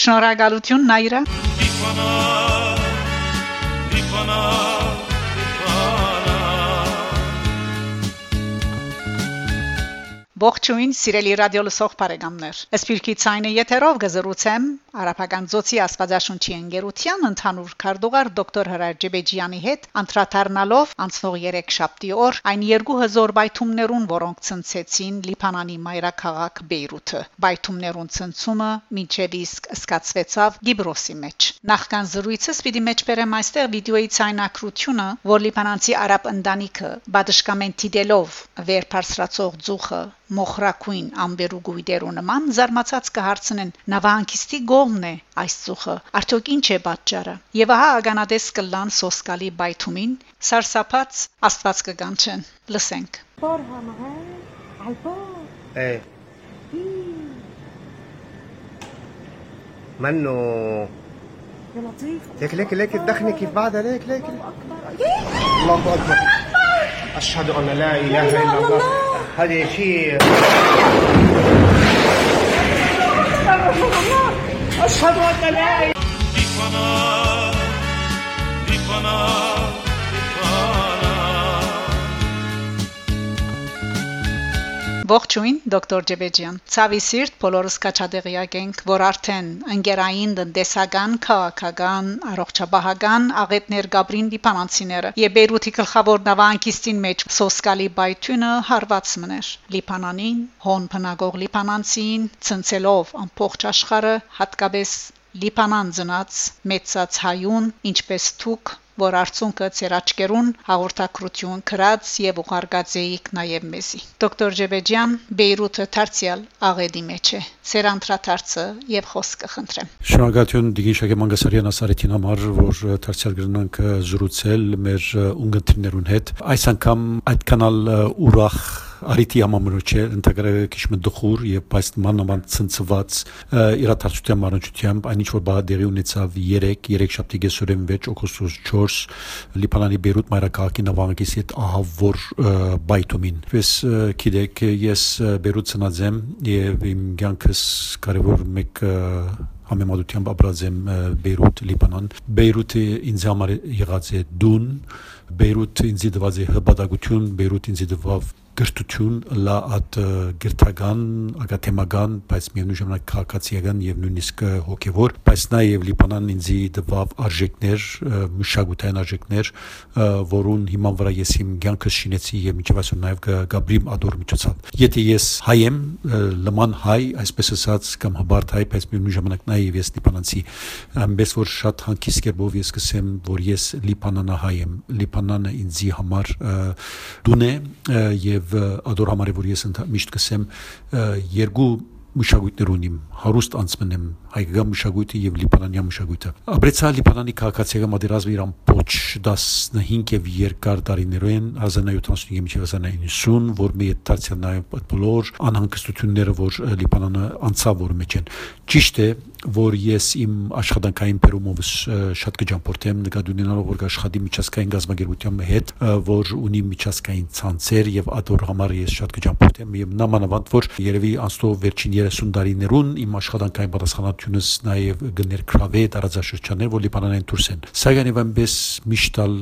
Շնորհակալություն Նայրա։ Լիփանա Լիփանա Ողջույն, սիրելի ռադիո լսող բարեկամներ։ Սպիրկի ցայնը եթերով գզրուցեմ Արաբական ծոցի Աստվածաշունչի ընկերության ընդհանուր քարտուղար դոկտոր Հրայր Ջեբեջյանի հետ անդրադառնալով անցնող 3 շաբթի օր այն երկու հզոր բայթումներուն, որոնք ցնցեցին Լիբանանի մայրաքաղաք Բեյրութը։ Բայթումներուն ցնցումը մինչև իսկ սկացվեցավ Գիբրոսի մեջ։ Նախքան զրույցս պիտի մեջբերեմ այստեղ վիդեոյի ցայնակրությունը, որ լիբանանցի արաբ ընտանիքը բադշկամեն դիտելով վեր բարձրացող ծուխը մոխրակույն ամբերուգույդերու նման զարմացած կհարցնեն նավահանգիստի գողն է այս ծուխը արդյոք ինչ է պատճառը եւ ահա ագանադես կլան սոսկալի բայթումին սարսափած աստված կգանչեն լսենք بار همه عالبار ايه منه يا لطيف ليك ليك ليك الدخنة كيف بعدها ليك ليك الله أكبر أشهد أن لا إله إلا الله هذا شيء أشهد أن لا إله إلا الله. Ողջույն դոկտոր Ջեբեջյան ցավի սիրտ բոլորս կաչադեղյակ ենք որ արդեն ընկերային տնտեսական քաղաքական առողջապահական աղետներ Գաբրին Լիփանանցիները եւ Բեյրութի գլխավոր նավահանգիստին մեջ սոսկալի բայթյունը հարված մներ Լիփանանին հոն բնագող Լիփանանցին ցնցելով ամբողջ աշխարհը հատկապես Լիբանան ծնած մեծած հայուն ինչպես թուք որ արցունքը ծեր աչկերուն հաղորդակրություն քրած եւ ուղարկած էիք նաեւ մեզի դոկտոր Ջեբեջյան Բեյրութը դարձյալ աղեդի մեջ է ծեր անդրադարձը եւ խոսքը խնդրեմ Շնորհակալություն Դիգին Շագե Մանգասարյան ասարիթին համար որ դարձյալ գրնանք զրուցել մեր ունգընտիրներուն հետ այս անգամ այդ կանալ ուրախ արիթի համամրոջ է ընդհանրապես քիչ մը դխուր եւ բայց մանավանդ ցնցված իրաթարցության մարնչությամբ այնինչ որ բադերի ունեցավ 3 3 շաբթի գեսուրեն 6 օգոստոս 4 Լիբանանի Բեյրութ մայրաքաղաքի նավանգից հետ ահավոր բայթոմին պես գիտեք ես Բեյրութ ծնած եմ եւ իմ ցանկս կարևոր մեկ համեմատությամբ ապրած եմ Բեյրութ Լիբանան Բեյրութը ինձ համար եղած է դուն Բեյրութը ինձ դված է հպատակություն Բեյրութը ինձ դված գրթություն լա at գրթական, ակադեմական, բայց միևնույն ժամանակ քաղաքացիական եւ նույնիսկ հոգեվոր, բայց նաեւ Լիբանանն ինձի դվավ արժեքներ, մշակութային արժեքներ, որուն հիման վրա ես իմ ցանկը շինեցի եւ միջև այսօր նաեւ Գաբրիմ Ադոր միջոցով։ Եթե ես հայ եմ, լման հայ, այսպես ասած, կամ հբարտ հայ, բայց միևնույն ժամանակ նաեւ ես լիբանանցի, ամենից որ շատ հանկիստ կերպով ես կսեմ, որ ես լիբանանահայ եմ։ Լիբանանը ինձի համար դուն է եւ ադոր համար որ ես միշտ կսեմ երկու մշակույթներ ունիմ հարուստ անցմն եմ հայկական մշակույթը եւ լիբանանյան մշակույթը ապրեցա լիբանանի քաղաքացիական մադերազմը իրան փոչ 15 եւ երկար տարիներեն 1975-ից մինչեւ 1990 որ մի դարձյալ նաեւ բոլոր անհանգստությունները որ լիբանանը անցավ որ մեջ են ճիշտ է որ ես իմ աշխատանքային բերումով շատ կջամփորդեմ նկատունենալով որ աշխատի միջազգային գազագերբության հետ որ ունի միջազգային ցանցեր եւ ադոր համար ես շատ կջամփորդեմ եւ նամանավանդ որ երևի անցնող վերջին 30 տարիներուն իմ աշխատանքային պատասխանատվությունս նաեւ գներկրավե տարածաշրջաններ որ լիբանանային դուրս են սակայն եւ այնպես միշտալ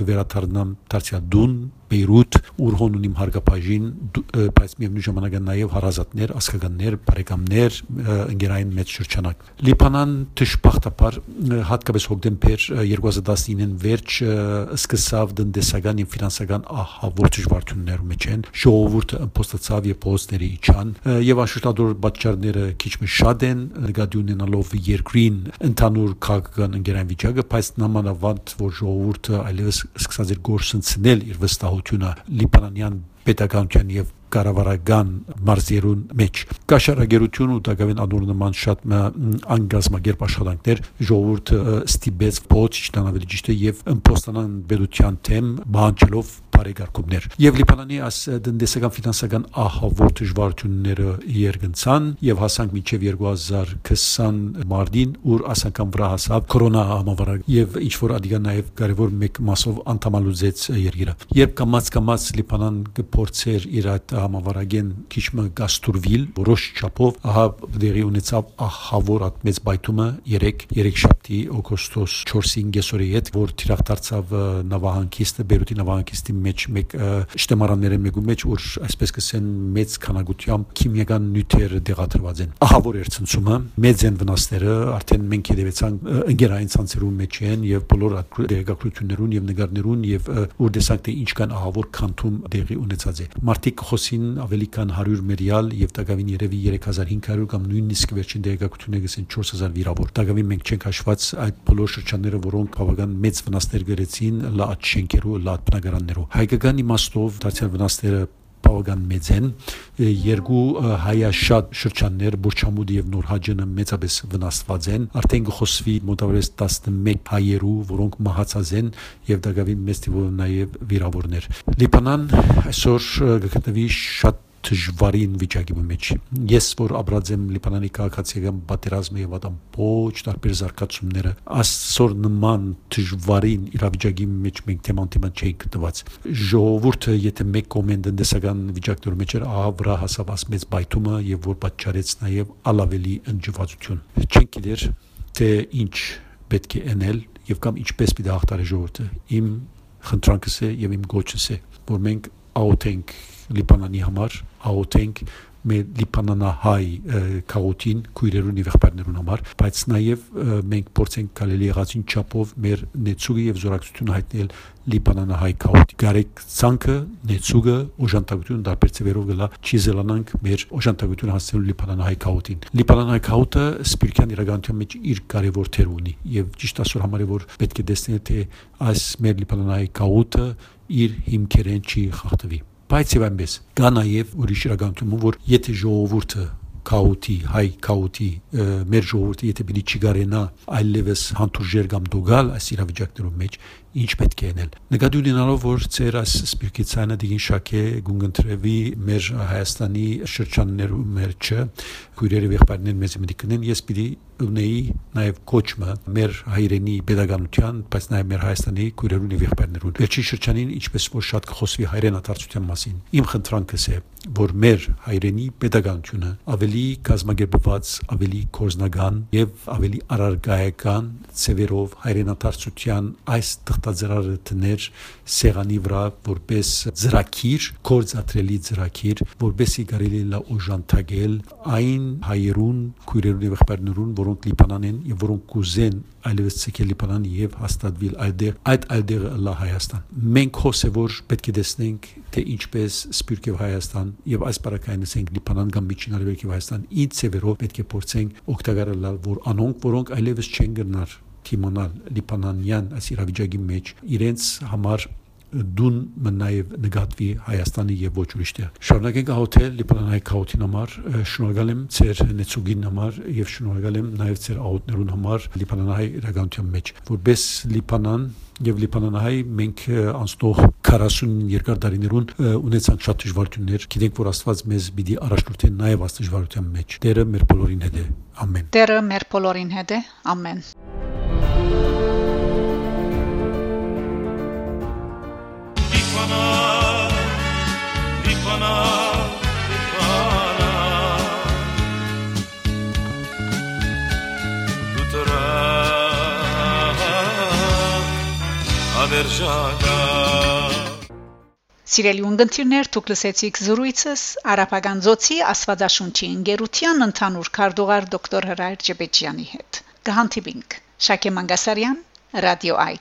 գվերաթարնամ դարձյալ դուն Բեյրութ, ուր հոն ունիմ հարգապաժին, բայց միևնույն ժամանակ նաև հարազատներ, ասկականներ, բարեկամներ, ընկերային մեծ շրջանակ։ Լիբանան դժբախտաբար հատկապես հոկտեմբեր 2019-ին վերջ սկսավ տնտեսական եւ ֆինանսական ահավոր դժվարություններ մեջ են։ Ժողովուրդը ըմբոստացավ եւ փոստների իջան եւ անշուշտադոր պատճառները քիչ մի շատ են նկատի ունենալով երկրին ընդհանուր քաղաքական ընկերային վիճակը, բայց նամանավանդ որ ժողովուրդը այլևս սկսած էր գործընծնել իր վստահությունը լիբանանյան պետականության եւ կառավարական մարզերուն մեջ կաշարագերություն ու դակավին անոր նման շատ անգազմագերբ աշխատանքներ ժողովուրդը ստիպեց փոչ ճանավելի ճիշտ եւ ըմպոստանան բերության թեմ բանջելով բարեկարգումներ եւ Լիբանանի աս տնտեսական ֆինանսական ահավոր դժվարությունները երգնցան եւ հասանք մինչեւ 2020 մարտին ուր ասական վրա հասավ կորոնա համավարակ եւ ինչ որ ադիգա նաեւ կարևոր մեկ մասով անդամալուզեց երկիրը երբ կամած կամած Լիբանան փորձեր իր այդ համավարագեն քիչմը գաստուրվիլ որոշ չափով ահա դերի ունեցավ ահավոր at մեծ բայթումը 3 3 շաբթի օգոստոս 4-ին գեսորի հետ որ թիրախ դարձավ նավահանգիստը Բերուտի նավահանգիստի մեջ մեկ շտեմարանները մեկու մեջ որ այսպես կսեն մեծ քանակությամբ քիմիական նյութեր դեղատրված են ահավոր էր ցնցումը մեծ են վնասները արդեն մենք երևեցանք ընկերային ցանցերում մեջ են եւ բոլոր դերակցություններուն եւ նկարներուն եւ որ տեսանք թե ինչքան ահավոր քանթում դեղի ունեցած է մարտիկ խոսին ավելի քան 100 մերիալ եւ տակավին երևի 3500 կամ նույնիսկ վերջին դերակցությունները գսեն 4000 վիրավոր տակավին մենք չենք հաշված այդ բոլոր շրջանները որոնք բավական մեծ վնասներ գրեցին լադ շենքերու լադ բնակարաններու հայկական իմաստով դարձյալ վնասները բավական մեծ են երկու հայաշատ շրջաններ Բուրչամուդ եւ Նորհաջանը մեծապես վնասված են արդեն գխոսվի մոտավորապես 11 հայերու որոնք մահացած են եւ դակավին մեծ թվով նաեւ վիրավորներ Լիբանան այսօր գտնվի շատ դժվարին վիճակի մեջ։ Ես որ ապրած եմ Լիբանանի քաղաքացիական պատերազմը եւ ադամ ոչ տարբեր զարգացումները, ասոր նման դժվարին իրավիճակի մեջ մենք թեման թեման չէի գտված։ Ժողովուրդը եթե մեկ կոմենտ տնտեսական վիճակների մեջ էր, ահա վրա հասավ աս մեծ բայթումը եւ որ պատճառեց նաեւ ալավելի ընջվածություն։ Չենք գիտեր թե ինչ պետք է անել եւ կամ ինչպես պիտի հաղթարի ժողովուրդը։ Իմ խնդրանքս է եւ իմ գոչս է, որ մենք աուտենք Լիբանանի համար աղոթենք մեր լիբանանահայ քաոտին քույրերուն եւ եղբայրներուն համար, բայց նաեւ մենք փորձենք կարելի եղածին չափով մեր նեցուգը եւ զորակցությունը հայտնել լիբանանահայ քաոտի։ Գարեկ ցանկը նեցուգը օժանդակություն դարբեր ծևերով գլա չի զելանանք մեր օժանդակությունը հասցնելու լիբանանահայ քաոտին։ Լիբանանահայ քաոտը սպիրկյան իրականության մեջ իր կարևոր թեր ունի եւ ճիշտ ասոր համար է որ պետք է տեսնել թե այս մեր լիբանանահայ քաոտը իր հիմքերեն չի խախտվի բայց եւ այնպես կա նաեւ ուրիշ իրականություն որ եթե ժողովուրդը քաոտի հայ քաոտի մեր ժողովուրդը եթե բիլի չգարենա այլևս հանդուրժեր կամ դոգալ այս իրավիճակներում մեջ ինչ պետք է անել նկատի ունենալով որ ծեր այս սպիրկի ցանը դին շակե գունգընտրեվի մեր հայաստանի շրջաններում մեր չէ քույրերը եղբայրներ մեզ մտիկնեն ես պիտի ունեի նաև կոչմը մեր հայրենի pedagogian բայց նաև մեր հայաստանի քույրերուն եւ եղբայրներուն վերջի շրջանին ինչպես որ շատ կխոսվի հայրենատարծության մասին իմ խնդրանքս է որ մեր հայրենի pedagogian-ը ավելի կազմակերպված ավելի կորզնական եւ ավելի առարգայական ծևերով հայրենատարծության այս թղթաձրարը տներ սեղանի վրա որպես ծրակիր, կորցատրելի ծրակիր, որբեսի կարելի լա օժանդակել այն հայերուն, քույրերուն եւ եղբայրներուն, որոնք Լիբանան են եւ որոնք կուզեն այլևս ցեկել Լիբանան եւ հաստատվել այդտեղ, այդ այդտեղը լա Հայաստան։ Մենք հոսե որ պետք է տեսնենք թե ինչպես Սպիրկ եւ Հայաստան եւ այս բարակայինս ենք Լիբանան կամ Միջին Արևելք եւ Հայաստան ինչ ծևերով պետք է փորձենք օգտակարել որ անոնք որոնք այլևս չեն գնար թիմանալ լիբանանյան այս իրավիճակի մեջ իրենց համար դուն մնայև նկատվի Հայաստանի եւ ոչ ուրիշ տեղ։ Շարունակենք հոթել Լիբանանայի քաոթին համար, շնորհակալ եմ ձեր նեցուգին համար եւ շնորհակալ եմ նաեւ ձեր աղոթներուն համար Լիբանանայի իրականության մեջ։ Որպես Լիբանան եւ Լիբանանահայ մենք անցնող 40 երկար տարիներուն ունեցանք շատ դժվարություններ։ Գիտենք, որ Աստված մեզ պիտի առաջնորդի նաեւ դժվարության մեջ։ Տերը մեր բոլորին հետ է։ Ամեն։ Տերը մեր բոլորին հետ է։ Ամեն։ Սիրելի ունգընտիրներ, դուք լսեցիք զրույցս Արաբական ծոցի Աստվածաշունչի ընկերության ընդհանուր քարտուղար դոկտոր Հրայր Ջեբեջյանի հետ։ Գահանտիբինգ Շակե Մանգասարյան, Ռադիո Այ